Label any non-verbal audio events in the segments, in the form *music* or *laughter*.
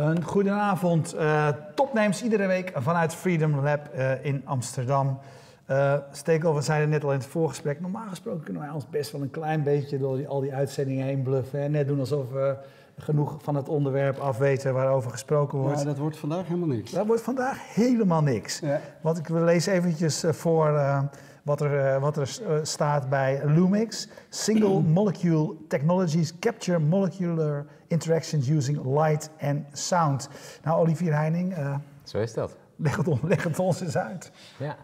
Een goedenavond. Uh, topnames iedere week vanuit Freedom Lab uh, in Amsterdam. Uh, Stekel, we net al in het voorgesprek. Normaal gesproken kunnen wij ons best wel een klein beetje door die, al die uitzendingen heen bluffen. En net doen alsof we genoeg van het onderwerp afweten waarover gesproken wordt. Ja, dat wordt vandaag helemaal niks. Dat wordt vandaag helemaal niks. Ja. Want ik lees eventjes voor wat er, uh, wat er uh, staat bij Lumix. Single molecule technologies capture molecular interactions using light and sound. Nou, Olivier Heining. Uh, Zo is dat. Leg het, on, *laughs* leg het ons eens uit. Ja.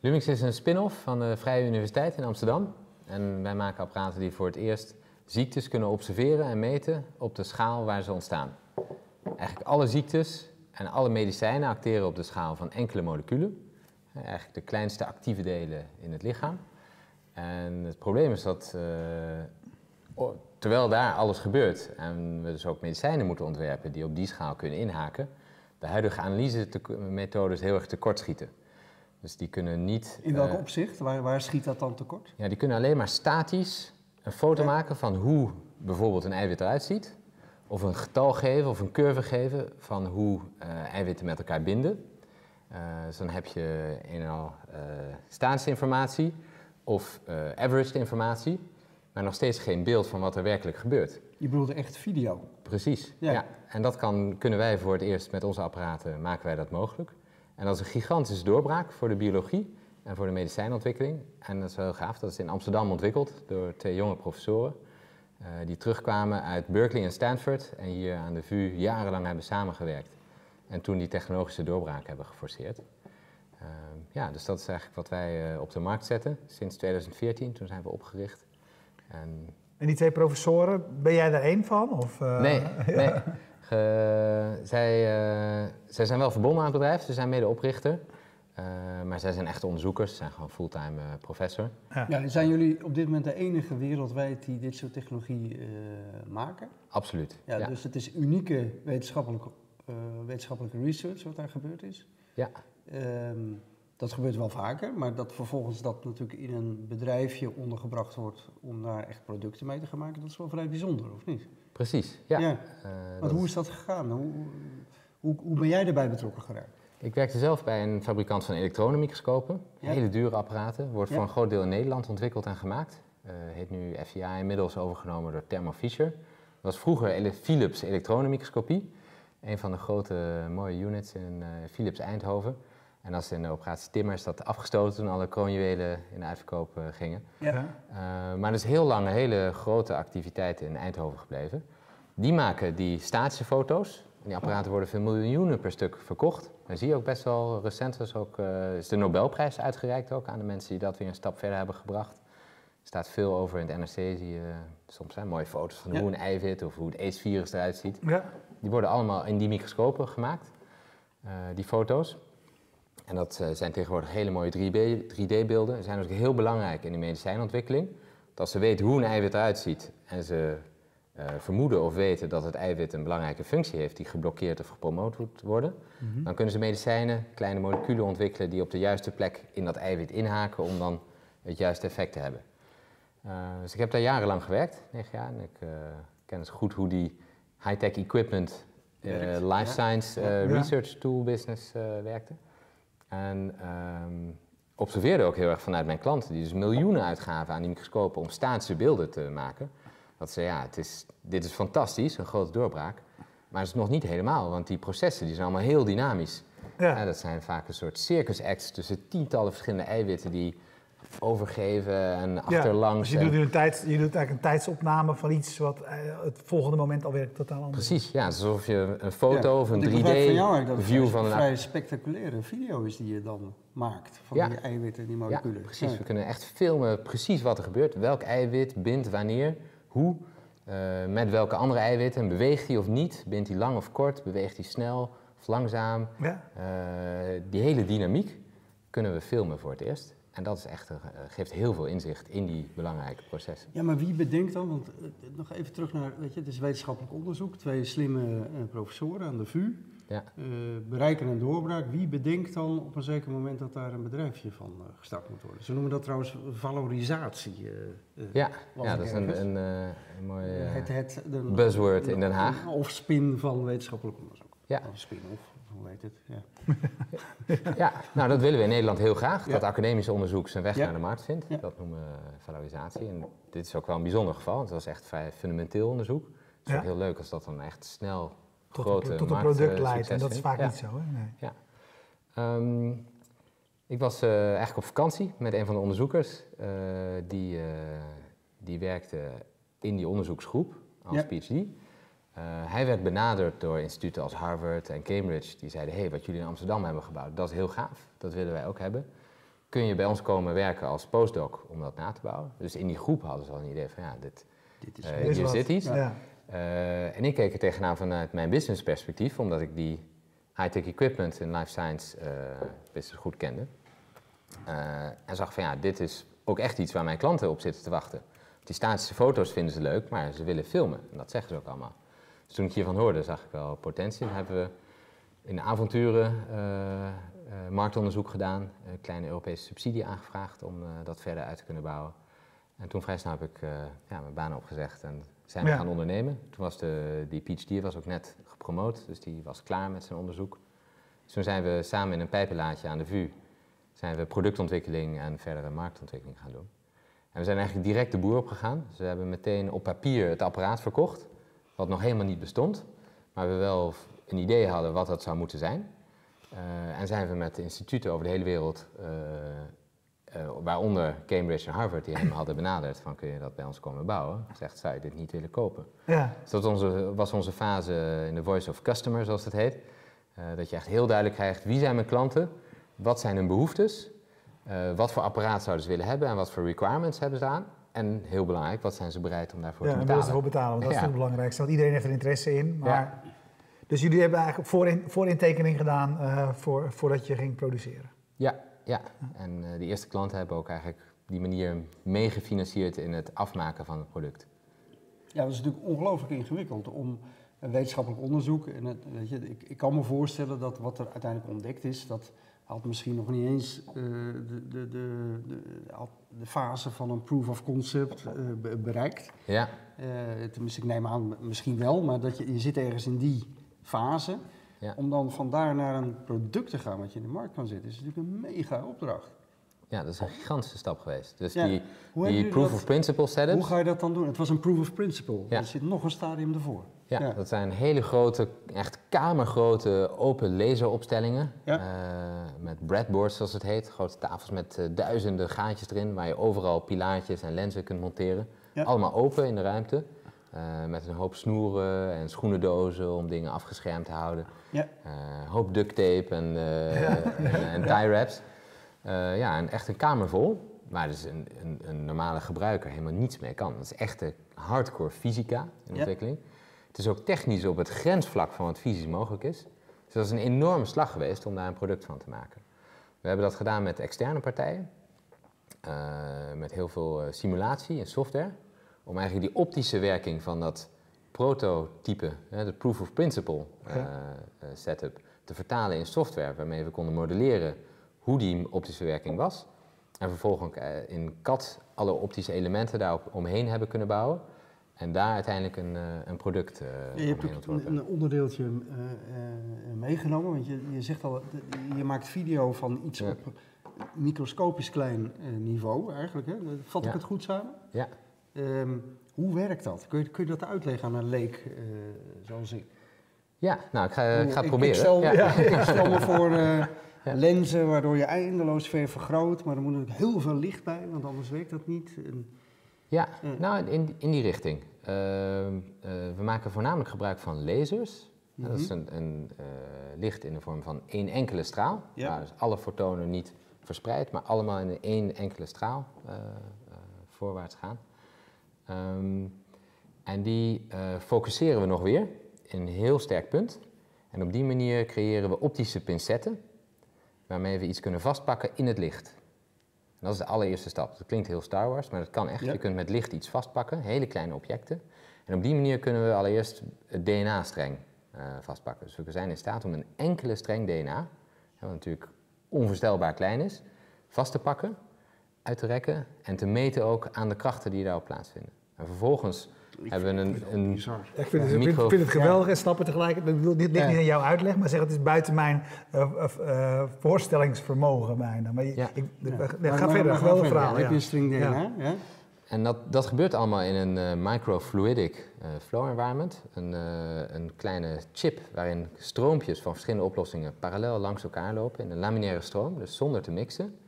Lumix is een spin-off van de Vrije Universiteit in Amsterdam. En wij maken apparaten die voor het eerst ziektes kunnen observeren en meten op de schaal waar ze ontstaan. Eigenlijk alle ziektes en alle medicijnen acteren op de schaal van enkele moleculen. Eigenlijk de kleinste actieve delen in het lichaam. En het probleem is dat uh, terwijl daar alles gebeurt en we dus ook medicijnen moeten ontwerpen die op die schaal kunnen inhaken, de huidige analysemethodes heel erg tekortschieten. Dus die kunnen niet. In welk uh, opzicht? Waar, waar, schiet dat dan tekort? Ja, die kunnen alleen maar statisch een foto maken van hoe bijvoorbeeld een eiwit eruit ziet. Of een getal geven of een curve geven van hoe uh, eiwitten met elkaar binden. Uh, dus dan heb je een al uh, staatsinformatie of averaged informatie, maar nog steeds geen beeld van wat er werkelijk gebeurt. Je bedoelt echt video? Precies, ja. ja. En dat kan, kunnen wij voor het eerst met onze apparaten, maken wij dat mogelijk. En dat is een gigantische doorbraak voor de biologie en voor de medicijnontwikkeling. En dat is wel gaaf, dat is in Amsterdam ontwikkeld door twee jonge professoren. Uh, die terugkwamen uit Berkeley en Stanford en hier aan de VU jarenlang hebben samengewerkt. En toen die technologische doorbraak hebben geforceerd. Uh, ja, dus dat is eigenlijk wat wij uh, op de markt zetten sinds 2014. Toen zijn we opgericht. En, en die twee professoren, ben jij daar één van? Of, uh, nee, *laughs* nee. Ge, zij, zij zijn wel verbonden aan het bedrijf. Ze zijn medeoprichter. maar zij zijn echt onderzoekers. Ze zijn gewoon fulltime professor. Ja. ja. zijn jullie op dit moment de enige wereldwijd die dit soort technologie maken? Absoluut. Ja, ja, Dus het is unieke wetenschappelijke uh, wetenschappelijke research wat daar gebeurd is. Ja. Um, dat gebeurt wel vaker, maar dat vervolgens dat natuurlijk in een bedrijfje ondergebracht wordt om daar echt producten mee te gaan maken, dat is wel vrij bijzonder, of niet? Precies, ja. ja. Uh, Want hoe is dat gegaan? Hoe, hoe, hoe, ben jij erbij betrokken geraakt? Ik werkte zelf bij een fabrikant van elektronenmicroscopen. Ja. Hele dure apparaten. Wordt voor een groot deel in Nederland ontwikkeld en gemaakt. Uh, heet nu FIA, inmiddels overgenomen door Thermo Fisher. Dat was vroeger Philips elektronenmicroscopie. Een van de grote mooie units in uh, Philips Eindhoven. En als in de operatie Timmer is dat afgestoten toen alle kroonjuwelen in de uitverkoop uh, gingen. Ja. Uh, maar er is heel lang een hele grote activiteit in Eindhoven gebleven. Die maken die statische foto's. Die apparaten worden veel miljoenen per stuk verkocht. Dan zie je ook best wel recent is, ook, is de Nobelprijs uitgereikt ook aan de mensen die dat weer een stap verder hebben gebracht. Er staat veel over in het NRC, zie je soms hè, mooie foto's van ja. hoe een eiwit of hoe het ACE-virus eruit ziet. Ja. Die worden allemaal in die microscopen gemaakt, uh, die foto's. En dat uh, zijn tegenwoordig hele mooie 3D-beelden. Ze zijn ook heel belangrijk in de medicijnontwikkeling. Dat als ze weten hoe een eiwit eruit ziet en ze uh, vermoeden of weten dat het eiwit een belangrijke functie heeft die geblokkeerd of gepromoot moet worden, mm -hmm. dan kunnen ze medicijnen, kleine moleculen ontwikkelen die op de juiste plek in dat eiwit inhaken om dan het juiste effect te hebben. Uh, dus ik heb daar jarenlang gewerkt, negen jaar, en ik ken dus goed hoe die high-tech equipment, uh, life science uh, research tool business uh, werkte. En um, observeerde ook heel erg vanuit mijn klanten, die dus miljoenen uitgaven aan die microscopen om statische beelden te maken. Dat ze, ja, het is, dit is fantastisch, een grote doorbraak. Maar het is nog niet helemaal, want die processen die zijn allemaal heel dynamisch. Ja. ja dat zijn vaak een soort circus acts tussen tientallen verschillende eiwitten die overgeven en achterlangs. Ja, dus je doet, een tijd, je doet eigenlijk een tijdsopname van iets wat eh, het volgende moment alweer totaal anders Precies, ja. alsof je een foto ja, of een 3D-view van, een... vrij spectaculaire video is die je dan maakt van die eiwitten en die moleculen. Ja, precies. We kunnen echt filmen precies wat er gebeurt. Welk eiwit bindt wanneer, hoe, uh, met welke andere eiwitten. Beweegt hij of niet? Bindt hij lang of kort? Beweegt hij snel of langzaam? Ja. Uh, die hele dynamiek kunnen we filmen voor het eerst. En dat is echt, uh, geeft heel veel inzicht in die belangrijke processen. Ja, maar wie bedenkt dan, want uh, nog even terug naar, weet je, het is wetenschappelijk onderzoek, twee slimme uh, professoren aan de VU, ja. bereiken een doorbraak. Wie bedenkt dan op een zeker moment dat daar een bedrijfje van gestart moet worden? Ze noemen dat trouwens valorisatie. ja, ja, dat is een, een, een mooi het, het, de, buzzword in Den Haag. Of spin van wetenschappelijk onderzoek. Ja. Spin-off, hoe heet het? Ja. *laughs* ja, nou dat willen we in Nederland heel graag. Dat academisch onderzoek zijn weg naar de markt vindt. Dat noemen we valorisatie. En dit is ook wel een bijzonder geval. Het was echt vrij fundamenteel onderzoek. Het is ook heel leuk als dat dan echt snel tot grote een, tot een product leidt. En dat is vaak niet zo. Hè? Nee. Ja. Um, ik was uh, eigenlijk op vakantie met een van de onderzoekers. Uh, die, uh, die werkte in die onderzoeksgroep als ja. PhD. hij werd benaderd door instituten als Harvard en Cambridge. Die zeiden, hey, wat jullie in Amsterdam hebben gebouwd, dat is heel gaaf. Dat willen wij ook hebben. Kun je bij ons komen werken als postdoc om dat na te bouwen? Dus in die groep hadden ze al een idee van, ja, dit, dit is, hier zit iets. Ja. en ik keek er tegenaan vanuit mijn business perspectief, omdat ik die high-tech equipment en life science business goed kende. Uh, en zag van ja, dit is ook echt iets waar mijn klanten op zitten te wachten. Die statische foto's vinden ze leuk, maar ze willen filmen. En dat zeggen ze ook allemaal. Dus toen ik hiervan hoorde, zag ik wel potentie. Dan hebben we in de avonturen uh, uh, marktonderzoek gedaan. Een kleine Europese subsidie aangevraagd om dat verder uit te kunnen bouwen. En toen vrij snel heb ik ja, mijn baan opgezegd en zijn we gaan ondernemen. Toen was de, die PhD was ook net gepromoot, dus die was klaar met zijn onderzoek. Dus toen zijn we samen in een pijpenlaadje aan de VU zijn we productontwikkeling en verdere marktontwikkeling gaan doen. En we zijn eigenlijk direct de boer opgegaan. Dus we hebben meteen op papier het apparaat verkocht, wat nog helemaal niet bestond, maar we wel een idee hadden wat dat zou moeten zijn. Uh, en zijn we met instituten over de hele wereld, uh, uh, waaronder Cambridge en Harvard, die hem hadden benaderd van kun je dat bij ons komen bouwen, zegt zou je dit niet willen kopen. Ja. Dus dat was onze, was onze fase in de Voice of Customer, zoals het heet. dat je echt heel duidelijk krijgt wie zijn mijn klanten, wat zijn hun behoeftes? Wat voor apparaat zouden ze willen hebben en wat voor requirements hebben ze aan? En heel belangrijk, wat zijn ze bereid om daarvoor ja, te betalen? Ja, en ervoor betalen, want dat is het belangrijkste. Want iedereen heeft er interesse in. Maar... Dus jullie hebben eigenlijk voorin, voorintekening gedaan uh, voor, voordat je ging produceren? Ja, ja. en uh, de eerste klanten hebben ook eigenlijk die manier meegefinancierd in het afmaken van het product. Ja, dat is natuurlijk ongelooflijk ingewikkeld om een wetenschappelijk onderzoek. En het, weet je, ik, ik, kan me voorstellen dat wat er uiteindelijk ontdekt is, dat had misschien nog niet eens uh, de, de, de, de, de, fase van een proof of concept uh, bereikt. Ja. Uh, tenminste, ik neem aan, misschien wel, maar dat je, je zit ergens in die fase. Ja. Om dan vandaar naar een product te gaan wat je in de markt kan zetten, is natuurlijk een mega opdracht. Ja, dat is een gigantische stap geweest. Dus die, die proof of principle setups. Hoe ga je dat dan doen? Het was een proof of principle. Ja. Er zit nog een stadium ervoor. Ja, dat zijn hele grote, echt kamergrote open laseropstellingen. Ja. Uh, met breadboards zoals het heet. Grote tafels met uh, duizenden gaatjes erin waar je overal pilaartjes en lenzen kunt monteren. Allemaal open in de ruimte. Uh, met een hoop snoeren en schoenendozen om dingen afgeschermd te houden. Ja. Een hoop duct tape en, *laughs* en, en tie wraps. ja, en echt een kamer vol. Waar dus een, een, een, normale gebruiker helemaal niets mee kan. Dat is echte hardcore fysica in ontwikkeling. Het is ook technisch op het grensvlak van wat fysisch mogelijk is. Dus dat is een enorme slag geweest om daar een product van te maken. We hebben dat gedaan met externe partijen, uh, met heel veel eh, simulatie en software, om eigenlijk die optische werking van dat prototype, de proof of principle uh, setup, te vertalen in software waarmee we konden modelleren hoe die optische werking was. En vervolgens in CAD alle optische elementen daar omheen hebben kunnen bouwen. En daar uiteindelijk een, uh, een product uh, Je hebt ook een, onderdeeltje uh, meegenomen, want je, je zegt al, je maakt video van iets op microscopisch klein niveau eigenlijk. Hè? Vat ik het goed samen? Ja. Um, hoe werkt dat? Kun je, kun je dat uitleggen aan een leek zoals ik? Ja, nou ik ga, ik ga het proberen. Ik stel, ja. ik stel me voor *laughs* lenzen waardoor je eindeloos ver vergroot, maar er moet natuurlijk heel veel licht bij, want anders werkt dat niet. En, ja, nou in, in die richting. Ehm, eh, we maken voornamelijk gebruik van lasers. Dat is mhm. een, een uh, licht in de vorm van één enkele straal. Ja. dus alle fotonen niet verspreid, maar allemaal in één enkele straal uh, voorwaarts gaan. Um, en die focuseren we nog weer in een heel sterk punt. En op die manier creëren we optische pincetten, waarmee we iets kunnen vastpakken in het licht dat is de allereerste stap. Dat klinkt heel Star Wars, maar dat kan echt. Je kunt met licht iets vastpakken, hele kleine objecten. En op die manier kunnen we allereerst het DNA-streng uh, eh, vastpakken. Dus we zijn in staat om een enkele streng DNA, wat natuurlijk onvoorstelbaar klein is, vast te pakken, uit te rekken en te meten ook aan de krachten die daarop plaatsvinden. En vervolgens hebben een, een ik vind, het, micro... vind, het geweldig en snap het tegelijk. Ik bedoel, dit ligt niet in jouw uitleg, maar zeg het is buiten mijn uh, uh, voorstellingsvermogen bijna. Maar ja. ik, ga verder, geweldig verhaal. Heb je een string DNA? Ja. En dat, dat gebeurt allemaal in een uh, microfluidic uh, flow environment. Een, uh, een, kleine chip waarin stroompjes van verschillende oplossingen parallel langs elkaar lopen in een laminaire stroom, dus zonder te mixen.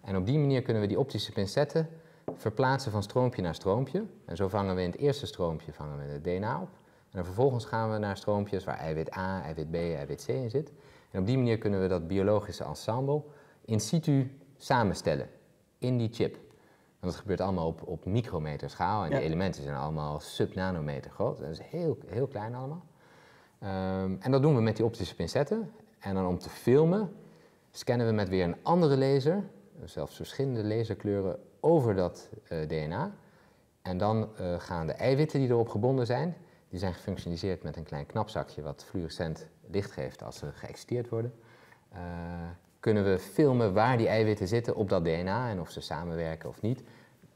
En op die manier kunnen we die optische pincetten verplaatsen van stroompje naar stroompje. En zo vangen we in het eerste stroompje vangen we het DNA op. En dan vervolgens gaan we naar stroompjes waar eiwit A, eiwit B, eiwit C in zit. En op die manier kunnen we dat biologische ensemble in situ samenstellen in die chip. En dat gebeurt allemaal op, op micrometer schaal. En ja. die elementen zijn allemaal sub-nanometer groot. Dat is heel, heel klein allemaal. Um, en dat doen we met die optische pincetten. En dan om te filmen scannen we met weer een andere laser, zelfs verschillende laserkleuren, over dat uh, DNA. En dan uh, gaan de eiwitten die erop gebonden zijn, die zijn gefunctionaliseerd met een klein knapzakje wat fluorescent licht geeft als ze geëxciteerd worden. Uh, kunnen we filmen waar die eiwitten zitten op dat DNA en of ze samenwerken of niet.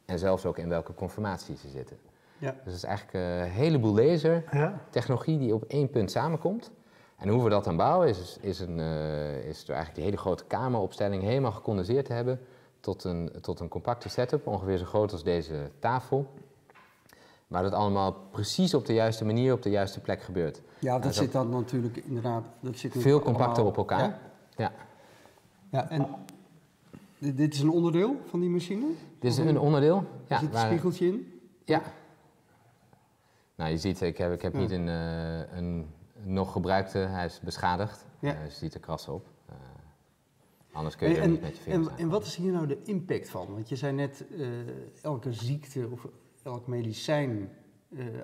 En zelfs ook in welke conformatie ze zitten. Ja. Dus het is eigenlijk een heleboel laser, technologie die op één punt samenkomt. En hoe we dat dan bouwen is, is, een, uh, is door eigenlijk die hele grote kameropstelling helemaal gecondenseerd te hebben tot een, tot een compacte setup, ongeveer zo groot als deze tafel. Maar dat allemaal precies op de juiste manier, op de juiste plek gebeurt. Ja, dat zit dan natuurlijk inderdaad... Dat zit veel compacter op elkaar. Ja. ja. Ja, en dit is een onderdeel van die machine? Dit is een onderdeel. Ja, er zit een spiegeltje in? Ja. Nou, je ziet, ik heb, ik heb niet een, uh, een nog gebruikte, hij is beschadigd. Ja. Uh, je ziet er krassen op. Uh, anders kun je en, er niet met je vingers en, en, wat is hier nou de impact van? Want je zei net, elke ziekte of elk medicijn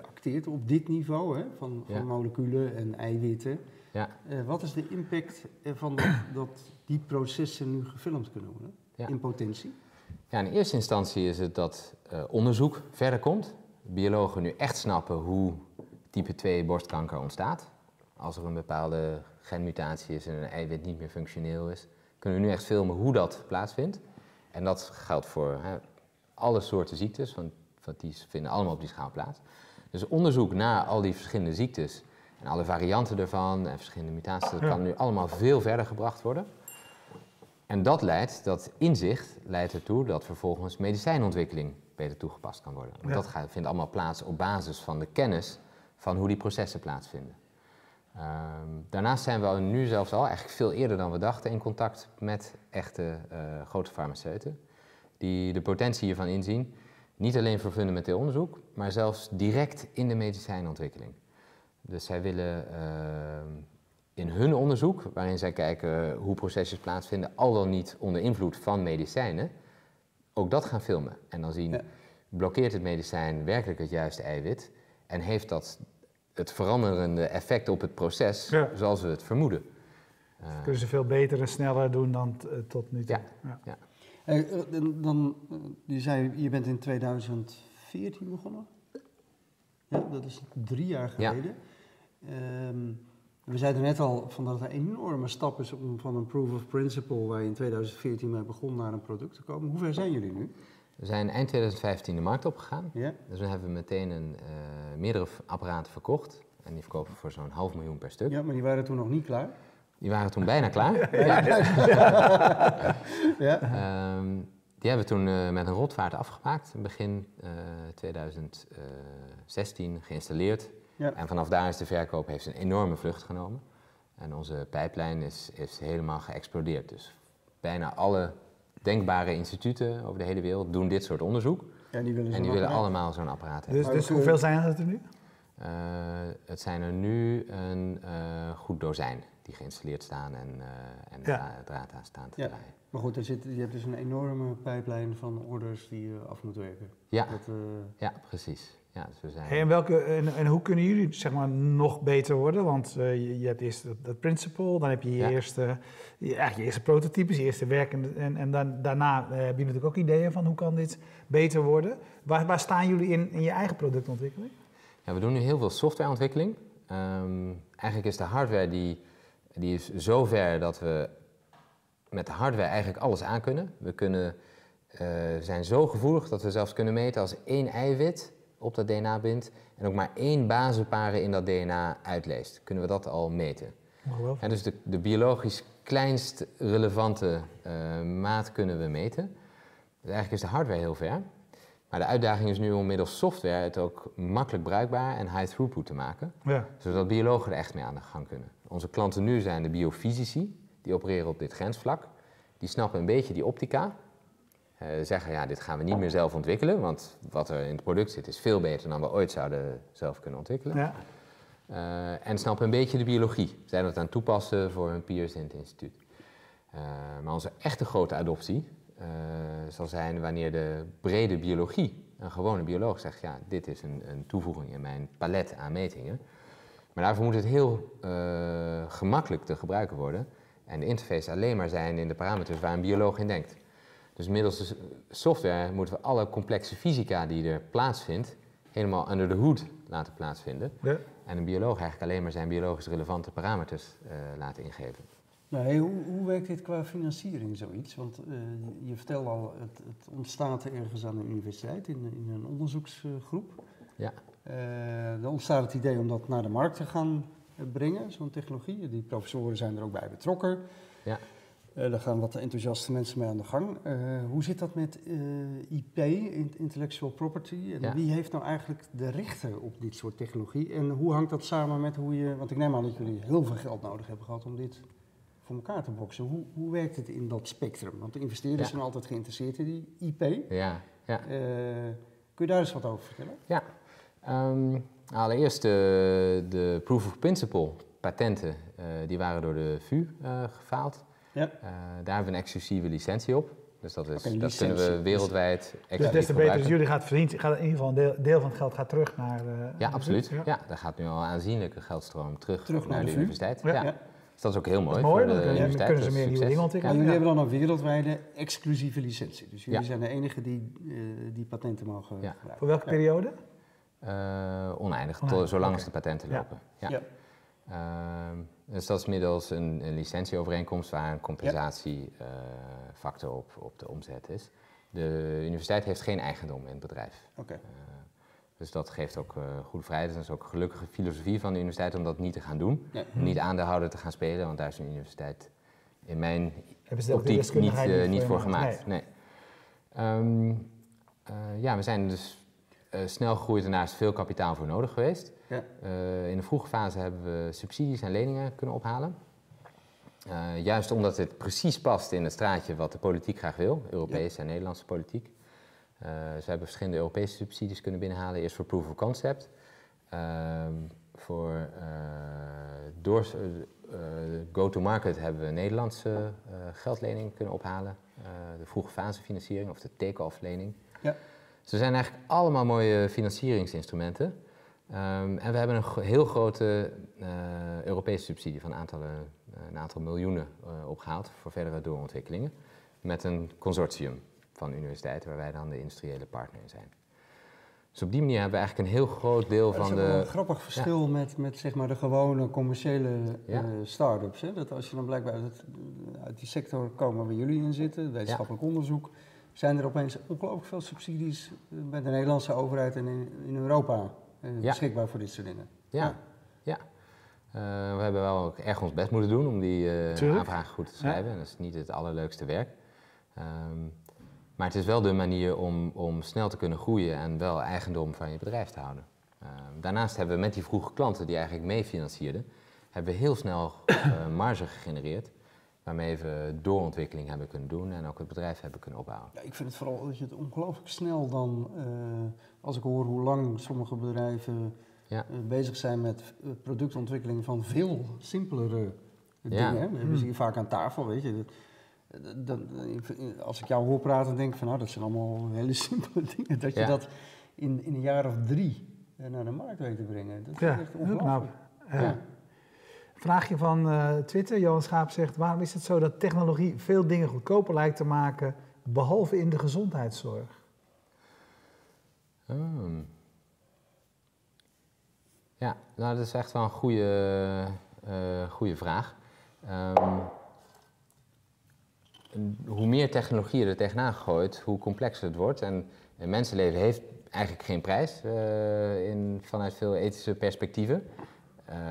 acteert op dit niveau hè, van, van moleculen en eiwitten. Ja. wat is de impact van dat, dat die processen nu gefilmd kunnen worden in potentie? Ja, in eerste instantie is het dat onderzoek verder komt. Biologen nu echt snappen hoe type 2 borstkanker ontstaat. Als er een bepaalde genmutatie is en een eiwit niet meer functioneel is, kunnen we nu echt filmen hoe dat plaatsvindt. En dat geldt voor hè, alle soorten ziektes, want, want die vinden allemaal op die schaal plaats. Dus onderzoek naar al die verschillende ziektes en alle varianten ervan en verschillende mutaties, dat kan nu allemaal veel verder gebracht worden. En dat leidt, dat inzicht leidt ertoe dat vervolgens medicijnontwikkeling beter toegepast kan worden. Dat gaat, vindt allemaal plaats op basis van de kennis van hoe die processen plaatsvinden. Um, daarnaast zijn we nu zelfs al, eigenlijk veel eerder dan we dachten, in contact met echte uh, grote farmaceuten. Die de potentie hiervan inzien, niet alleen voor fundamenteel onderzoek, maar zelfs direct in de medicijnontwikkeling. Dus zij willen uh, in hun onderzoek, waarin zij kijken hoe procesjes plaatsvinden, al dan niet onder invloed van medicijnen, ook dat gaan filmen. En dan zien, blokkeert het medicijn werkelijk het juiste eiwit en heeft dat het veranderende effect op het proces zoals we het vermoeden. Uh, kunnen ze veel beter en sneller doen dan eh, tot nu toe. Ja. ja. Uh, dan, je zei, je bent in 2014 begonnen. Ja, dat is drie jaar geleden. Um, we zeiden net al van dat het een enorme stap is om van een proof of principle, waar je in 2014 mee begon, naar een product te komen. Hoe ver zijn jullie nu? We zijn eind 2015 de markt opgegaan. Ja. Dus we hebben meteen een, uh, meerdere apparaten verkocht. En die verkopen voor zo'n half miljoen per stuk. Ja, maar die waren toen nog niet klaar? Die waren toen bijna klaar. *laughs* ja. ja. Um, *laughs* die hebben we toen uh, met een rotvaart afgemaakt. Begin uh, eh, 2016 geïnstalleerd. Ja. En vanaf daar is de verkoop heeft een enorme vlucht genomen. En onze pijplijn is, is helemaal geëxplodeerd. Dus bijna alle denkbare instituten over de hele wereld doen dit soort onderzoek. Ja, die willen en die willen allemaal zo'n apparaat hebben. Dus, dus hoeveel zijn er er nu? Uh, het zijn er nu een uh, goed dozijn die geïnstalleerd staan en, uh, en ja. draad aan staan te ja. draaien. Maar goed, er zit, je hebt dus een enorme pijplijn van orders die je af moet werken. Ja, dat, ja precies. Ja, zo zijn hey, en, welke, en, en, hoe kunnen jullie zeg maar, nog beter worden? Want uh, je, je, hebt eerst dat, dat, principle, dan heb je je, eerste, je, ja, je eerste prototypes, je eerste werk. En, en dan, daarna uh, heb je natuurlijk ook ideeën van hoe kan dit beter worden. Waar, waar staan jullie in, in je eigen productontwikkeling? Ja, we doen nu heel veel softwareontwikkeling. Um, eigenlijk is de hardware die, die is zo ver dat we met de hardware eigenlijk alles aan kunnen. We kunnen, uh, zijn zo gevoelig dat we zelfs kunnen meten als één eiwit op dat DNA bindt en ook maar één basisparen in dat DNA uitleest. Kunnen we dat al meten? En dus de, de biologisch kleinst relevante uh, maat kunnen we meten. Dus eigenlijk is de hardware heel ver. Maar de uitdaging is nu om middels software het ook makkelijk bruikbaar en high throughput te maken. Ja. Zodat biologen er echt mee aan de gang kunnen. Onze klanten nu zijn de biofysici, die opereren op dit grensvlak. Die snappen een beetje die optica. Uh, zeggen, ja, dit gaan we niet meer zelf ontwikkelen, want wat er in het product zit is veel beter dan we ooit zouden zelf kunnen ontwikkelen. Ja. Uh, en snappen een beetje de biologie. Zijn dat aan het toepassen voor hun peers in het instituut. Uh, maar onze echte grote adoptie zal zijn wanneer de brede biologie, een gewone bioloog zegt, ja, dit is een, een toevoeging in mijn palet aan metingen. Maar daarvoor moet het heel gemakkelijk te gebruiken worden. En de interface alleen maar zijn in de parameters waar een bioloog in denkt. Dus middels de software moeten we alle complexe fysica die er plaatsvindt, helemaal under de hoed laten plaatsvinden. Ja. En een bioloog eigenlijk alleen maar zijn biologisch relevante parameters uh, laten ingeven. Nou, hoe, hoe, werkt dit qua financiering zoiets? Want uh, je vertelt al, het, het, ontstaat ergens aan de universiteit in, in een onderzoeksgroep. Ja. Uh, dan ontstaat het idee om dat naar de markt te gaan brengen, zo'n technologie. Die professoren zijn er ook bij betrokken. Ja. Uh, daar gaan wat enthousiaste mensen mee aan de gang. Uh, hoe zit dat met uh, IP, intellectual property? En wie heeft nou eigenlijk de rechten op dit soort technologie? En hoe hangt dat samen met hoe je... Want ik neem aan dat jullie heel veel geld nodig hebben gehad om dit voor elkaar te boksen. Hoe, hoe werkt het in dat spectrum? Want de investeerders zijn altijd geïnteresseerd in die IP. Ja, ja. kun je daar eens wat over vertellen? Ja. Um, allereerst de, de proof of principle patenten, die waren door de VU gefaald. Ja. Uh, daar hebben we een exclusieve licentie op. Dus dat, is, dat kunnen we wereldwijd Dus des te beter, dus jullie gaat verdiend, gaat in ieder geval een deel, deel van het geld gaat terug naar... Uh, ja, absoluut. Ja. ja. daar gaat nu al een aanzienlijke geldstroom terug, terug naar, de, universiteit. Ja. Dus dat is ook heel mooi. Mooi, voor de dan kunnen ze meer nieuwe dingen ontwikkelen. jullie hebben dan een wereldwijde exclusieve licentie. Dus jullie zijn de enige die uh, die patenten mogen gebruiken. Voor welke periode? oneindig, tot, zolang als de patenten lopen. Ja. Ehm, dus dat is middels een, een licentieovereenkomst waar een compensatiefactor op, op de omzet is. De universiteit heeft geen eigendom in het bedrijf. Okay. Uh, dus dat geeft ook uh, goede vrijheid. Dat is ook een gelukkige filosofie van de universiteit om dat niet te gaan doen. Niet aandeelhouder te gaan spelen, want daar is de universiteit in mijn optiek niet, uh, niet voor gemaakt. Nee. nee. Um, ja, we zijn dus snel gegroeid en daar is veel kapitaal voor nodig geweest. Ja. Uh, in de vroege fase hebben we subsidies en leningen kunnen ophalen. Uh, juist omdat het precies past in het straatje wat de politiek graag wil, Europese en Nederlandse politiek. Uh, we hebben verschillende Europese subsidies kunnen binnenhalen. Eerst voor proof of concept, ehm, voor door go-to-market hebben we Nederlandse geldlening kunnen ophalen. de vroege fase financiering of de take-off lening. Ja. Dus er zijn eigenlijk allemaal mooie financieringsinstrumenten. Um, en we hebben een heel grote uh, Europese subsidie van aantallen, uh, een aantal miljoenen uh, opgehaald voor verdere doorontwikkelingen. Met een consortium van universiteiten waar wij dan de industriële partner in zijn. Dus op die manier hebben we eigenlijk een heel groot deel van de... Dat is een grappig verschil met, met zeg maar de gewone commerciële ja. start-ups. Hè? Dat als je dan blijkbaar uit, uit, die sector komen waar jullie in zitten, wetenschappelijk onderzoek, zijn er opeens ongelooflijk veel subsidies bij de Nederlandse overheid en in, in Europa uh, beschikbaar voor dit soort dingen. Ja, ja. Uh, we hebben wel ook erg ons best moeten doen om die uh, aanvragen goed te schrijven. En dat is niet het allerleukste werk. Um, maar het is wel de manier om, om snel te kunnen groeien en wel eigendom van je bedrijf te houden. Uh, daarnaast hebben we met die vroege klanten die eigenlijk meefinancierden, hebben we heel snel marge gegenereerd waarmee we doorontwikkeling hebben kunnen doen en ook het bedrijf hebben kunnen opbouwen. Ja, ik vind het vooral dat je het ongelooflijk snel dan, uh, als ik hoor hoe lang sommige bedrijven ja. uh, bezig zijn met productontwikkeling van veel simpelere dingen. Ja. We hebben ze hier vaak aan tafel, weet je. Dat, dat, als ik jou hoor praten, denk ik van nou, dat zijn allemaal hele *laughs* simpele dingen. Dat je dat in, in een jaar of drie naar de markt weet te brengen. Dat is echt ongelooflijk. Ja. Vraagje van uh, Twitter. Johan Schaap zegt: Waarom is het zo dat technologie veel dingen goedkoper lijkt te maken, behalve in de gezondheidszorg? Hmm. Ja, nou, dat is echt wel een goede, uh, goede vraag. Um, hoe meer technologie er tegenaan gegooid, hoe complexer het wordt. En, en mensenleven heeft eigenlijk geen prijs in, vanuit veel ethische perspectieven.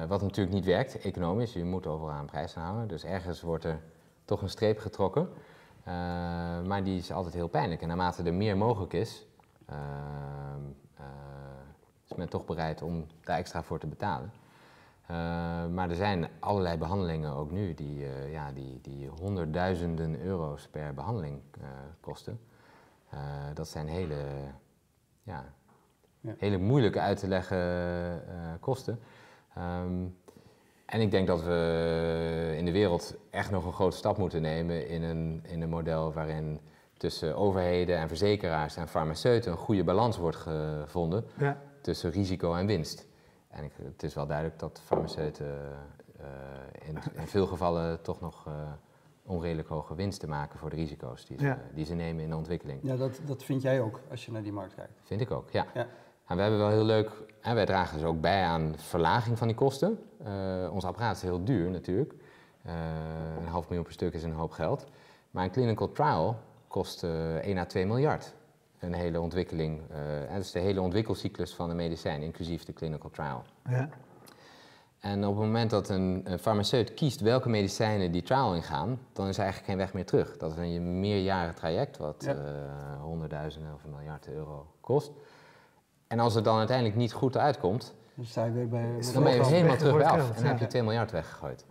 Wat natuurlijk niet werkt, economisch. Je moet overal aan prijs houden. Dus ergens wordt er toch een streep getrokken. maar die is altijd heel pijnlijk. En naarmate er meer mogelijk is, is men toch bereid om daar extra voor te betalen. Maar er zijn allerlei behandelingen ook nu die, ja, die, die honderdduizenden euro's per behandeling kosten. dat zijn hele, ja, ja, hele moeilijk uit te leggen kosten. Um, en ik denk dat we in de wereld echt nog een grote stap moeten nemen in een, in een model waarin tussen overheden en verzekeraars en farmaceuten een goede balans wordt gevonden. Ja tussen risico en winst. En ik, het is wel duidelijk dat farmaceuten uh, in, in, veel gevallen toch nog uh, onredelijk hoge winsten maken voor de risico's die ze, die ze nemen in de ontwikkeling. Ja, dat, dat vind jij ook als je naar die markt kijkt. Vind ik ook, ja. ja. We hebben wel heel leuk, en wij dragen dus ook bij aan verlaging van die kosten. Uh, ons apparaat is heel duur natuurlijk. een half miljoen per stuk is een hoop geld. Maar een clinical trial kost 1 à 2 miljard een hele ontwikkeling. Uh, dat is de hele ontwikkelcyclus van een medicijn, inclusief de clinical trial. Ja. En op het moment dat een, een, farmaceut kiest welke medicijnen die trial ingaan, dan is er eigenlijk geen weg meer terug. Dat is een meerjaren traject wat ja. uh, honderdduizenden of een miljard euro kost. En als het dan uiteindelijk niet goed uitkomt, dan, sta je weer bij, dan ben je helemaal terug bij af en dan heb je 2 miljard weggegooid.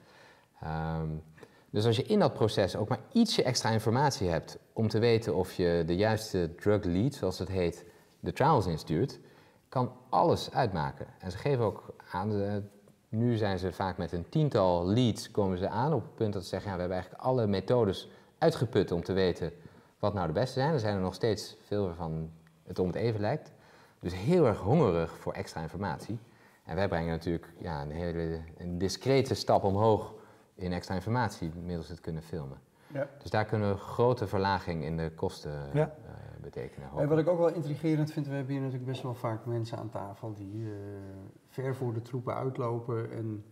Um, dus als je in dat proces ook maar ietsje extra informatie hebt om te weten of je de juiste drug lead, zoals het heet, de trials instuurt, kan alles uitmaken. En ze geven ook aan, de, nu zijn ze vaak met een tiental leads komen ze aan op het punt dat ze zeggen, ja, we hebben eigenlijk alle methodes uitgeput om te weten wat nou de beste zijn. Er zijn er nog steeds veel waarvan het om het even lijkt. Dus heel erg hongerig voor extra informatie. En wij brengen natuurlijk ja, een hele een discrete stap omhoog in extra informatie middels het kunnen filmen. Ja. Dus daar kunnen we grote verlaging in de kosten ja. uh, betekenen. En wat ik ook wel intrigerend vind, we hebben hier natuurlijk best wel vaak mensen aan tafel die uh, ver voor de troepen uitlopen en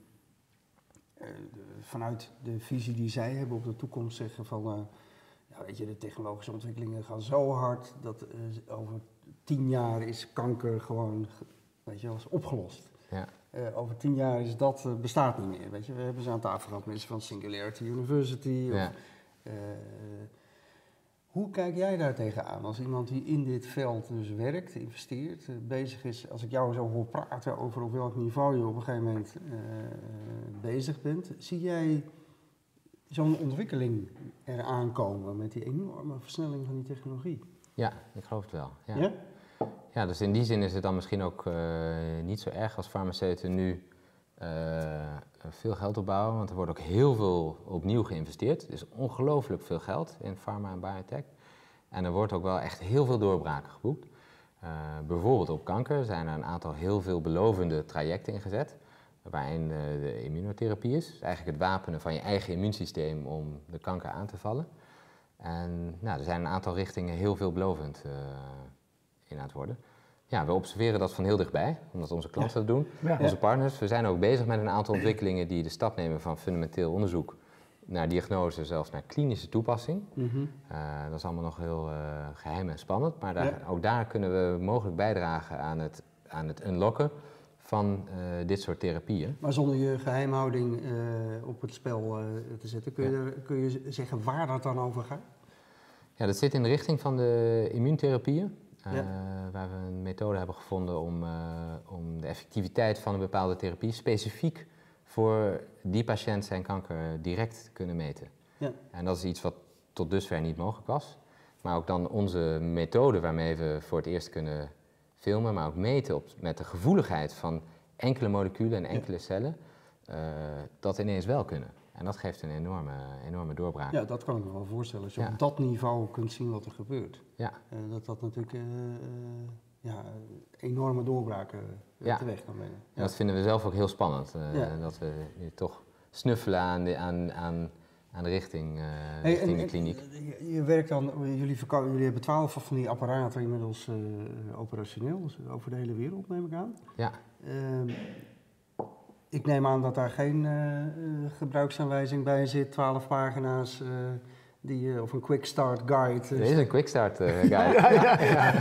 uh, de, vanuit de visie die zij hebben op de toekomst zeggen van, ja, weet je, de technologische ontwikkelingen gaan zo hard dat over tien jaar is kanker gewoon, weet je, was opgelost. Ja. Uh, over tien jaar is dat, uh, bestaat niet meer. Weet je? We hebben ze aan tafel gehad, mensen van Singularity University. Of, uh, hoe kijk jij daar tegenaan als iemand die in dit veld dus werkt, investeert, bezig is? Als ik jou zo hoor praten over op welk niveau je op een gegeven moment bezig bent, zie jij zo'n ontwikkeling eraan komen met die enorme versnelling van die technologie? Ja, ik geloof het wel. ja? ja? Ja, dus in die zin is het dan misschien ook uh, niet zo erg als farmaceuten nu uh, veel geld opbouwen, want er wordt ook heel veel opnieuw geïnvesteerd. Er is ongelooflijk veel geld in pharma en biotech. En er wordt ook wel echt heel veel doorbraken geboekt. Uh, bijvoorbeeld op kanker zijn er een aantal heel veel belovende trajecten ingezet, waarin de immunotherapie is. Dus eigenlijk het wapenen van je eigen immuunsysteem om de kanker aan te vallen. En nou, er zijn een aantal richtingen heel veelbelovend in aan het worden. Ja, we observeren dat van heel dichtbij, omdat onze klanten dat doen, onze partners. We zijn ook bezig met een aantal ontwikkelingen die de stap nemen van fundamenteel onderzoek naar diagnose, zelfs naar klinische toepassing. Mhm. Eh, dat is allemaal nog heel uh, geheim en spannend, maar daar, ook daar kunnen we mogelijk bijdragen aan het, aan het unlocken van uh, dit soort therapieën. Maar zonder je geheimhouding op het spel te zetten, kun je, kun je zeggen waar dat dan over gaat? Ja, dat zit in de richting van de immuuntherapieën. Ja. Eh, waar we een methode hebben gevonden om, eh, om de effectiviteit van een bepaalde therapie specifiek voor die patiënt zijn kanker direct te kunnen meten. Ja. En dat is iets wat tot dusver niet mogelijk was. Maar ook dan onze methode waarmee we voor het eerst kunnen filmen, maar ook meten op, met de gevoeligheid van enkele moleculen en enkele cellen, uh, dat ineens wel kunnen. En dat geeft een enorme, enorme doorbraak. Ja, dat kan ik me wel voorstellen. Als je op dat niveau kunt zien wat er gebeurt. Ja. Uh, dat dat natuurlijk uh, ja, enorme doorbraken ja. teweeg kan brengen. Ja. dat vinden we zelf ook heel spannend. Dat we toch snuffelen aan de, aan, aan, aan de richting, hey, richting en, de kliniek. Je, werkt dan, jullie, jullie hebben twaalf van die apparaten inmiddels operationeel, dus over de hele wereld neem ik aan. Ja. Ik neem aan dat daar geen uh, gebruiksaanwijzing bij zit, 12 pagina's. Uh, Die, eh, of een quick start guide. Dit is een quick start *laughs* guide. ja, ja,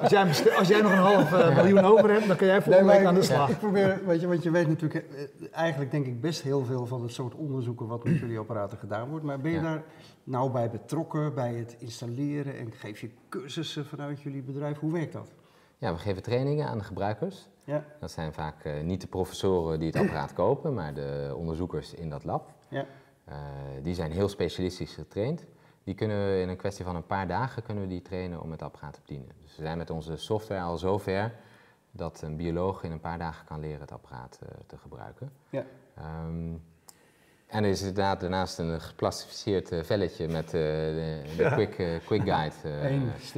als, jij, als, jij, nog een half miljoen over hebt, dan kun jij volgende nee, week aan de slag. Ik probeer, weet je, want je weet natuurlijk eigenlijk denk ik best heel veel van het soort onderzoeken wat met jullie apparaten gedaan wordt. Maar ben je daar nou bij betrokken, bij het installeren en geef je cursussen vanuit jullie bedrijf? Hoe werkt dat? Ja, we geven trainingen aan de gebruikers. Ja. Dat zijn vaak uh, niet de professoren die het apparaat *clears throat* kopen, maar de onderzoekers in dat lab. Ja. Uh, die zijn heel specialistisch getraind. Die kunnen we in een kwestie van een paar dagen kunnen we die trainen om het apparaat te bedienen. Dus we zijn met onze software al zover dat een bioloog in een paar dagen kan leren het apparaat uh, te gebruiken. Ja. Um, en er is inderdaad daarnaast een geplastificeerd uh, velletje met uh, de, de ja. quick, uh, quick guide.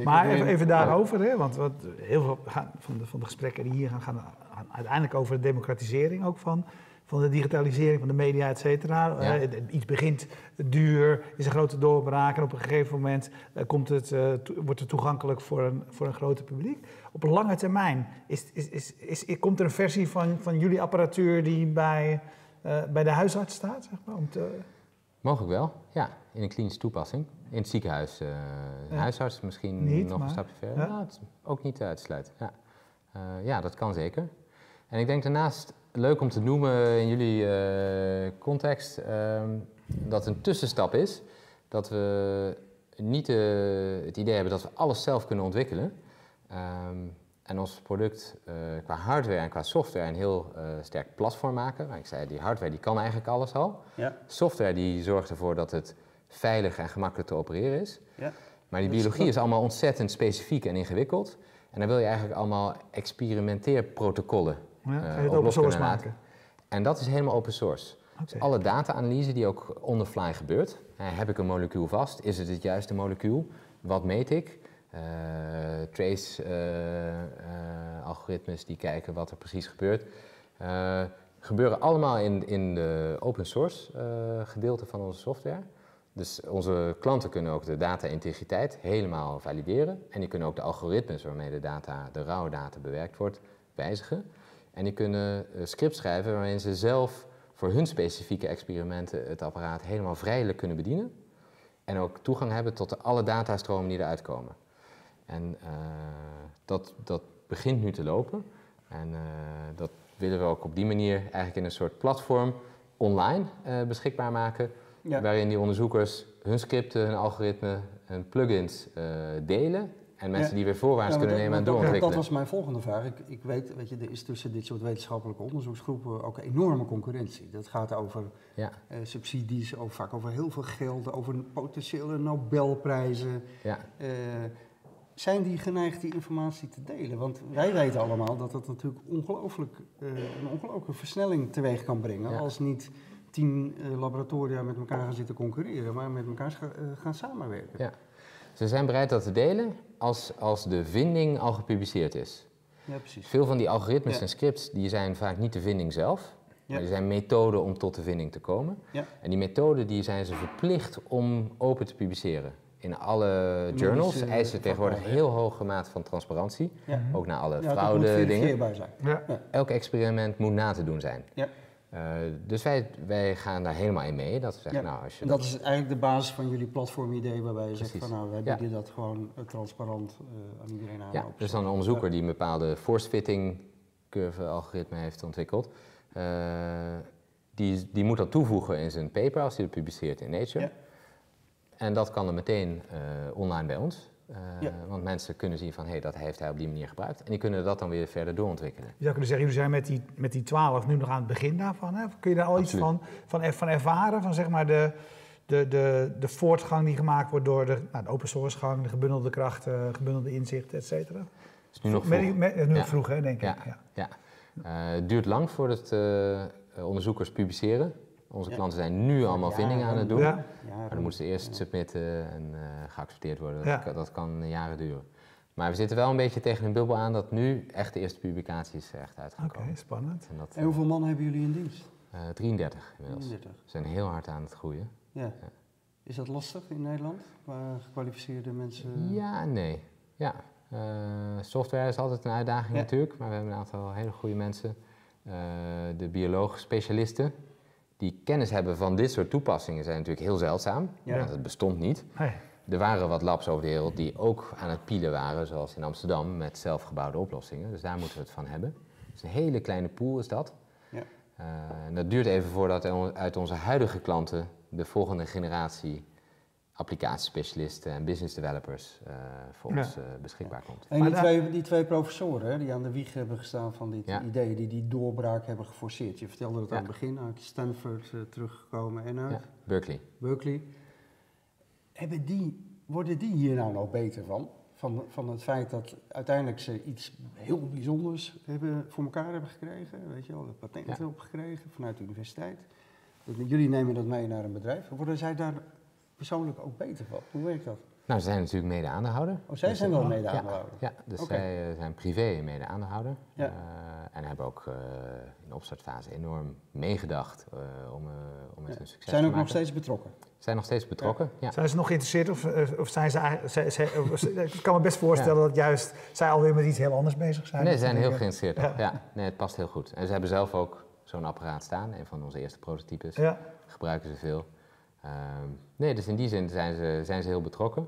maar even, even daarover, hè, want wat, heel veel gaan, van, de, van de gesprekken die hier gaan, gaan, uiteindelijk over de democratisering ook van, van de digitalisering van de media, et cetera. Ja. iets begint duur, is een grote doorbraak en op een gegeven moment komt het, wordt het toegankelijk voor een, voor een groter publiek. Op een lange termijn is, is, is, is, komt er een versie van, van jullie apparatuur die bij uh, bij de huisarts staat, zeg maar? Om te... Mogelijk wel, ja. In een klinische toepassing. In het ziekenhuis. Uh, ja. Huisarts misschien nog een stapje verder. Ja. Nou, ook niet uit te sluiten. Ja. Uh, ja, dat kan zeker. En ik denk daarnaast leuk om te noemen in jullie context ehm, dat een tussenstap is dat we niet het idee hebben dat we alles zelf kunnen ontwikkelen. Um, en ons product uh, qua hardware en qua software een heel uh, sterk platform maken. Maar ik zei, die hardware die kan eigenlijk alles al. Ja. Software die zorgt ervoor dat het veilig en gemakkelijk te opereren is. Ja. Maar die biologie is allemaal ontzettend specifiek en ingewikkeld. En dan wil je eigenlijk allemaal experimenteerprotocollen ja, uh, open source maken. En dat is helemaal open source. Okay. Dus alle data-analyse die ook on the fly gebeurt. heb ik een molecuul vast? Is het het juiste molecuul? Wat meet ik? Eh, trace-algoritmes eh, die kijken wat er precies gebeurt. Eh, gebeuren allemaal in, in de open source gedeelte van onze software. Dus onze klanten kunnen ook de data-integriteit helemaal valideren. En die kunnen ook de algoritmes waarmee de, data, de rauwe data bewerkt wordt, wijzigen. En die kunnen scripts schrijven waarin ze zelf voor hun specifieke experimenten het apparaat helemaal vrijelijk kunnen bedienen. En ook toegang hebben tot alle datastromen die eruit komen. En uh, dat, dat begint nu te lopen. En uh, dat willen we ook op die manier eigenlijk in een soort platform online uh, beschikbaar maken. Ja. Waarin die onderzoekers hun scripten, hun algoritmen, hun plugins delen. En mensen ja. die weer voorwaarts ja, kunnen nemen en doorontwikkelen. Dat was mijn volgende vraag. Ik, ik weet, weet je, er is tussen dit soort wetenschappelijke onderzoeksgroepen ook enorme concurrentie. Dat gaat over subsidies, over, vaak over heel veel geld, over potentiële Nobelprijzen. Ja zijn die geneigd die informatie te delen? Want wij weten allemaal dat dat natuurlijk ongelooflijk, uh, een ongelooflijke versnelling teweeg kan brengen. Als niet tien uh, laboratoria met elkaar gaan zitten concurreren, maar met elkaar uh, gaan samenwerken. Ja. Ze zijn bereid dat te delen als, als de vinding al gepubliceerd is. Ja, precies. Veel van die algoritmes en scripts die zijn vaak niet de vinding zelf, maar die zijn methoden om tot de vinding te komen. Ja. En die methoden die zijn ze verplicht om open te publiceren in alle journals eisen tegenwoordig een heel hoge mate van transparantie. Ook naar alle fraude dingen. Zijn. Ja. Elk experiment moet na te doen zijn. Ja. Uh, dus wij, wij gaan daar helemaal in mee. Dat, we zeggen, nou, als je en dat is eigenlijk de basis van jullie platformidee, waarbij je zegt van nou, wij bieden dat gewoon uh, transparant uh, aan iedereen aan. Ja, dus dan een onderzoeker die een bepaalde force fitting curve algoritme heeft ontwikkeld. die, die moet dat toevoegen in zijn paper als hij het publiceert in Nature. En dat kan dan meteen uh, online bij ons. Uh, Want mensen kunnen zien van, hé, hey, dat heeft hij op die manier gebruikt. En die kunnen dat dan weer verder doorontwikkelen. Je zou kunnen zeggen, jullie zijn met die, met die 12 nu nog aan het begin daarvan. Hè? Kun je daar al iets van, van, van ervaren? Van zeg maar de, de, de, de voortgang die gemaakt wordt door de, nou, de open source gang, de gebundelde krachten, gebundelde inzichten, et cetera? is nu nog vroeg. Met, nu vroeg, hè, denk ik. Ja, ja. Uh, het duurt lang voordat onderzoekers publiceren. Onze klanten zijn nu allemaal vindingen aan het doen. Ja. Maar dan moeten ze eerst submitten en uh, geaccepteerd worden. Dat, dat, kan jaren duren. Maar we zitten wel een beetje tegen een bubbel aan dat nu echt de eerste publicaties echt uit gaan Oké, spannend. En, en, hoeveel mannen hebben jullie in dienst? Uh, 33 inmiddels. 33. We zijn heel hard aan het groeien. Ja. Is dat lastig in Nederland, qua gekwalificeerde mensen? Ja, nee. Ja. Uh, software is altijd een uitdaging natuurlijk, maar we hebben een aantal hele goede mensen. Uh, de bioloog-specialisten, die kennis hebben van dit soort toepassingen zijn natuurlijk heel zeldzaam. Ja. Want het bestond niet. Er waren wat labs over de wereld die ook aan het pielen waren, zoals in Amsterdam, met zelfgebouwde oplossingen. Dus daar moeten we het van hebben. Dus een hele kleine pool is dat. Ja. Eh, en dat duurt even voordat uit onze huidige klanten de volgende generatie applicatiespecialisten en business developers eh, voor Ja. ons eh, beschikbaar komt. En Maar die daar- twee, die twee professoren hè, die aan de wieg hebben gestaan van dit Ja. idee, die die doorbraak hebben geforceerd. Je vertelde het Ja. aan het begin, uit Stanford eh, teruggekomen en uit Ja, Berkeley. Berkeley. Hebben die, worden die hier nou nog beter van? van? Van het feit dat uiteindelijk ze iets heel bijzonders hebben, voor elkaar hebben gekregen, weet je wel, patenten Ja. op gekregen vanuit de universiteit. Dat- Jullie nemen dat mee naar een bedrijf. Worden zij daar persoonlijk ook beter van? Hoe werkt dat? Nou, ze zijn natuurlijk mede-aandeelhouder. Oh, zij Dus, zijn wel mede-aandeelhouder? Ja, ja dus zij eh, zijn privé mede-aandeelhouder. Ja. Eh, en hebben ook eh, in de opstartfase enorm meegedacht eh, om, eh, om het Ja. een succes Zijn te ook nog maken. steeds betrokken? Zijn nog steeds betrokken, ja. Zijn ze nog geïnteresseerd of, of zijn ze eigenlijk... zij- zij- of- *laughs* ik kan me best voorstellen dat juist zij alweer met iets heel anders bezig zijn. Nee, ze zijn heel geïnteresseerd. Ja. Ja. nee, het past heel goed. En ze hebben zelf ook zo'n apparaat staan. Een van onze eerste prototypes. Ja. Gebruiken ze veel. Ehm, nee, dus in die zin zijn ze, zijn ze heel betrokken.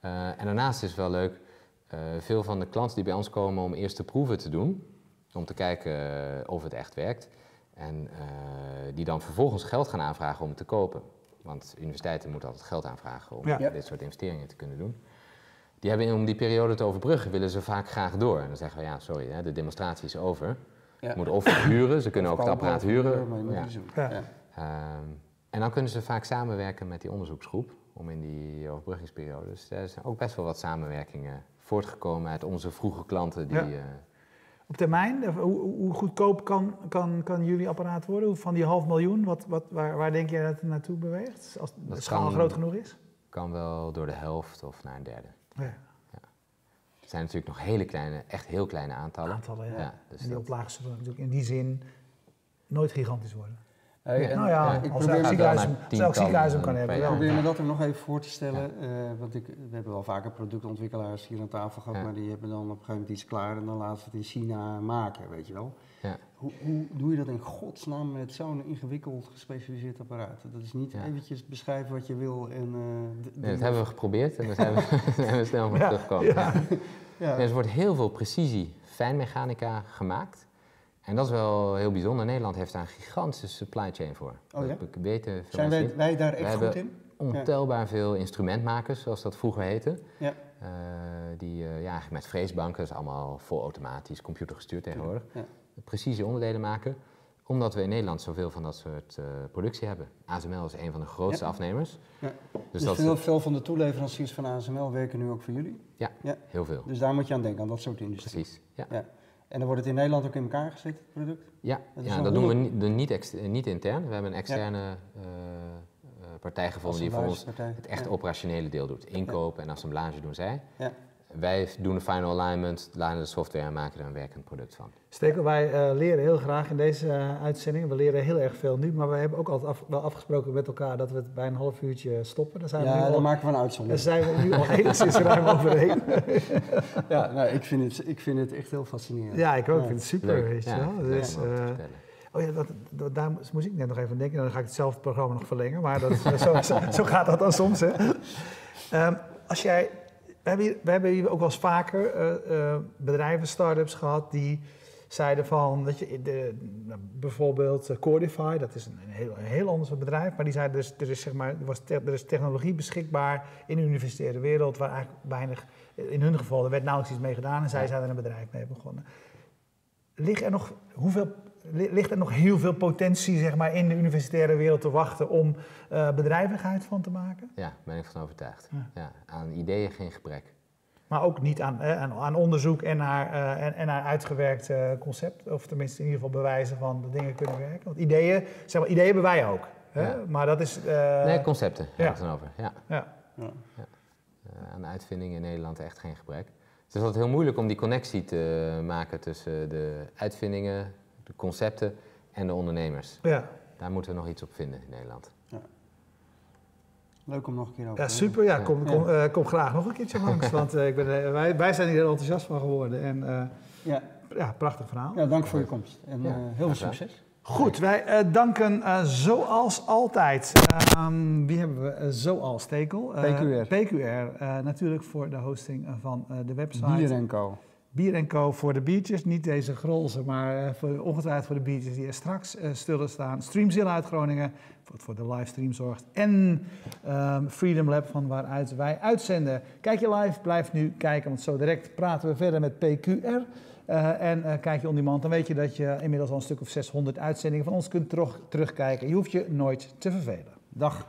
Eh, en daarnaast is het wel leuk, eh, veel van de klanten die bij ons komen om eerste proeven te doen, om te kijken eh, of het echt werkt, en eh, die dan vervolgens geld gaan aanvragen om het te kopen. Want universiteiten moeten altijd geld aanvragen om Ja. Dit soort investeringen te kunnen doen. Die hebben om die periode te overbruggen, willen ze vaak graag door. En dan zeggen we, ja, sorry, hè, de demonstratie is over. Ja. Ze moeten of huren, ze kunnen ook het apparaat huren. maar je moet Ja. Ja. Ja. En dan kunnen ze vaak samenwerken met die onderzoeksgroep om in die overbruggingsperiode. Dus er zijn ook best wel wat samenwerkingen voortgekomen uit onze vroege klanten. Die, Ja. eh, Op termijn, eh, hoe, hoe goedkoop kan, kan, kan jullie apparaat worden? Van die half miljoen, wat, wat, waar, waar denk je dat het naartoe beweegt? Als de Dat schaal kan- groot genoeg is? kan wel door de helft of naar een derde. Ja, Het zijn natuurlijk nog hele kleine, echt heel kleine aantallen. aantallen, ja. Ja, dus en die dat- oplagen zullen natuurlijk in die zin nooit gigantisch worden. Hey, en- nou ja, ik als probeer elk ziekenhuis, hem kan hebben. Ik probeer me dat er nog even voor te stellen, eh, want ik, we hebben wel vaker productontwikkelaars hier aan tafel gehad, Ja. maar die hebben dan op een gegeven moment iets klaar en dan laten ze het in China maken, weet je wel. Ja. Hoe, hoe doe je dat in godsnaam met zo'n ingewikkeld gespecialiseerd apparaat? Dat is niet Ja. eventjes beschrijven wat je wil en... eh, Nee, dat hebben we geprobeerd en daar zijn we, *laughs* *laughs* daar zijn we snel van Ja, teruggekomen. ja. Ja. Ja. Er wordt heel veel precisie fijnmechanica gemaakt. En dat is wel heel bijzonder. Nederland heeft daar een gigantische supply chain voor. Oh ja? Dat weten Zijn wij, daar echt goed in? Ontelbaar veel instrumentmakers, zoals dat vroeger heette. Ja. Eh, die eh, ja, eigenlijk met freesbanken, dat is allemaal vol automatisch, computergestuurd tegenwoordig. Ja. Precisie onderdelen maken. Omdat we in Nederland zoveel van dat soort eh, productie hebben. ASML is een van de grootste Ja. afnemers. Ja. Dus, Dus, dat veel, veel van de toeleveranciers van ASML werken nu ook voor jullie? heel veel. Dus daar moet je aan denken, aan dat soort industrie. Precies. Ja. En dan wordt het in Nederland ook in elkaar gezet, het product? Ja, Dat ja dat doen we niet, niet, ex- niet intern. We hebben een externe eh, eh, partij gevonden die voor ons het echt operationele deel doet. Inkoop en assemblage doen zij. Wij doen de final alignment, laden de software en maken er een werkend product van. Stekel, wij eh, leren heel graag in deze eh, uitzending. We leren heel erg veel nu, maar we hebben ook altijd af- wel afgesproken met elkaar dat we het bij een half uurtje stoppen. Daar zijn we, Ja, al, maken we een daar uitzondering. zijn we nu al *laughs* enigszins ruim overheen. *laughs* Ja, nou, ik, vind het, ik vind het echt heel fascinerend. Ja, ik ook. Ja. Ik vind het super, Leuk. weet je Ja, wel. Dus, eh, oh ja, dat, dat- daar moest ik net nog even aan denken. Dan ga ik hetzelfde programma nog verlengen, maar dat, *laughs* zo, zo gaat dat dan soms. Hè. Ehm, als jij, we, hebben hier, we hebben hier ook wel eens vaker eh, eh, bedrijven, start-ups gehad die zeiden van, dat je, de, nou, bijvoorbeeld eh, Cordify, dat is een, een heel, een heel ander bedrijf, maar die zeiden dus, er is, zeg maar, er, was te- er is technologie beschikbaar in de universitaire wereld waar eigenlijk weinig, in hun geval, er werd nauwelijks iets mee gedaan en zij zijn er een bedrijf mee begonnen. Ligt er nog, hoeveel, ligt er nog heel veel potentie zeg maar, in de universitaire wereld te wachten om eh, bedrijvigheid van te maken? Ja, daar ben ik van overtuigd. Ja. Ja. aan ideeën geen gebrek. Maar ook niet aan, eh, aan, aan onderzoek en naar, eh, en, en naar uitgewerkt concept. Of tenminste in ieder geval bewijzen van dat dingen kunnen werken. Want ideeën, zeg maar, ideeën hebben wij ook. Hè? Ja. Maar dat is... eh, nee, concepten ja. hebben we het dan over. Ja. ja. Ja. Eh, aan uitvindingen in Nederland echt geen gebrek. Het is altijd heel moeilijk om die connectie te maken tussen de uitvindingen, de concepten en de ondernemers. Ja. Daar moeten we nog iets op vinden in Nederland. Leuk om nog een keer over ja, te super. Ja, Ja. kom, kom, eh, kom graag nog een keertje langs. *laughs* want eh, ik ben, eh, wij, wij zijn hier heel enthousiast van geworden. En eh. Ja. ja, prachtig verhaal. ja, dank voor je komst en Ja, eh, heel veel succes. Goed, wij uh, danken uh, zoals altijd. Um, wie hebben we uh, zoals Tekel? PQR. PQR, natuurlijk voor de hosting van de website. Bier Co. Bier Co voor de biertjes, niet deze grolse, maar voor, ongetwijfeld voor de biertjes die er straks zullen staan. Streamzilla uit Groningen, wat voor de livestream zorgt. En um, Freedom Lab van waaruit wij uitzenden. Kijk je live, blijf nu kijken, want zo direct praten we verder met PQR. Uh, en uh, kijk je on demand, dan weet je dat je inmiddels al een stuk of 600 uitzendingen van ons kunt terug, terugkijken. Je hoeft je nooit te vervelen. Dag.